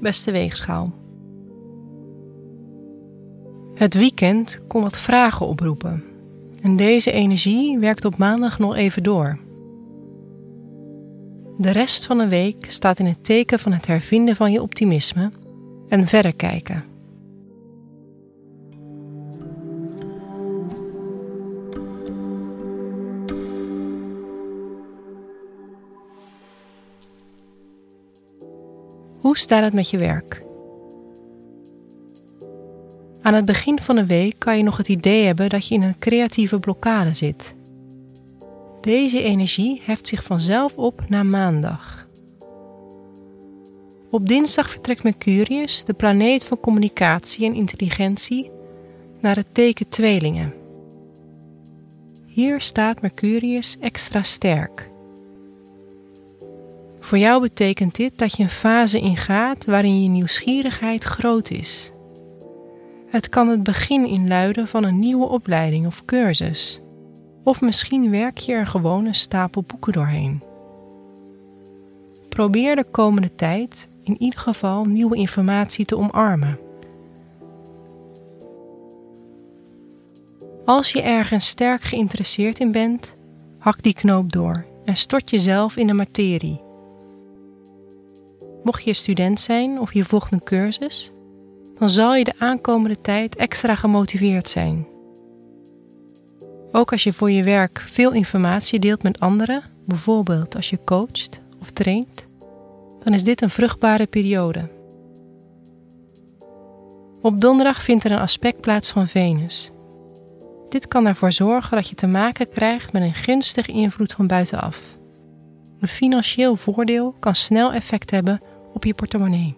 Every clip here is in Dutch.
Beste weegschaal. Het weekend kon wat vragen oproepen. En deze energie werkt op maandag nog even door. De rest van de week staat in het teken van het hervinden van je optimisme en verder kijken. Hoe staat het met je werk? Aan het begin van de week kan je nog het idee hebben dat je in een creatieve blokkade zit. Deze energie heft zich vanzelf op na maandag. Op dinsdag vertrekt Mercurius, de planeet van communicatie en intelligentie, naar het teken tweelingen. Hier staat Mercurius extra sterk. Voor jou betekent dit dat je een fase ingaat waarin je nieuwsgierigheid groot is. Het kan het begin inluiden van een nieuwe opleiding of cursus. Of misschien werk je er gewoon een stapel boeken doorheen. Probeer de komende tijd in ieder geval nieuwe informatie te omarmen. Als je ergens sterk geïnteresseerd in bent, hak die knoop door en stort jezelf in de materie. Mocht je student zijn of je volgt een cursus, dan zal je de aankomende tijd extra gemotiveerd zijn. Ook als je voor je werk veel informatie deelt met anderen, bijvoorbeeld als je coacht of traint, dan is dit een vruchtbare periode. Op donderdag vindt er een aspect plaats van Venus. Dit kan ervoor zorgen dat je te maken krijgt met een gunstige invloed van buitenaf. Een financieel voordeel kan snel effect hebben op je portemonnee.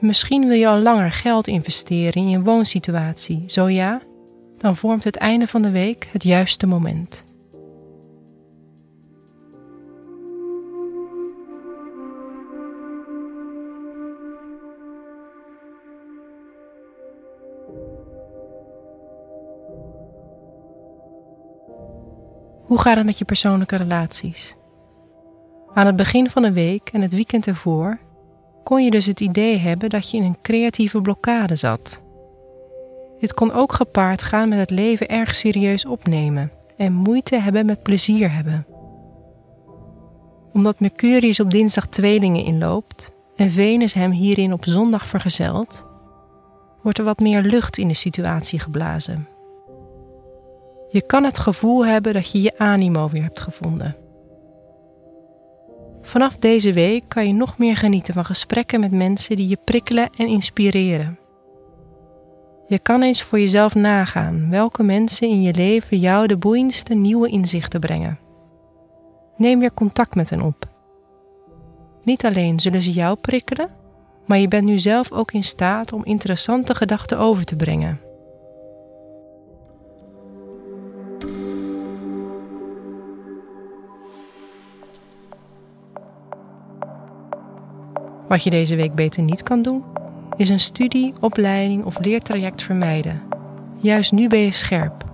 Misschien wil je al langer geld investeren in je woonsituatie. Zo ja, dan vormt het einde van de week het juiste moment. Hoe gaat het met je persoonlijke relaties? Aan het begin van de week en het weekend ervoor kon je dus het idee hebben dat je in een creatieve blokkade zat. Dit kon ook gepaard gaan met het leven erg serieus opnemen en moeite hebben met plezier hebben. Omdat Mercurius op dinsdag tweelingen inloopt en Venus hem hierin op zondag vergezelt, wordt er wat meer lucht in de situatie geblazen. Je kan het gevoel hebben dat je je animo weer hebt gevonden. Vanaf deze week kan je nog meer genieten van gesprekken met mensen die je prikkelen en inspireren. Je kan eens voor jezelf nagaan welke mensen in je leven jou de boeiendste nieuwe inzichten brengen. Neem weer contact met hen op. Niet alleen zullen ze jou prikkelen, maar je bent nu zelf ook in staat om interessante gedachten over te brengen. Wat je deze week beter niet kan doen, is een studie, opleiding of leertraject vermijden. Juist nu ben je scherp.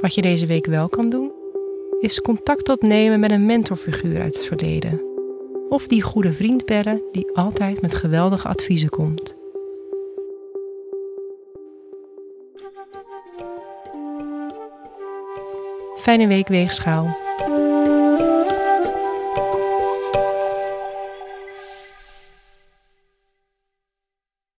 Wat je deze week wel kan doen, is contact opnemen met een mentorfiguur uit het verleden. Of die goede vriend bellen die altijd met geweldige adviezen komt. Fijne week, Weegschaal.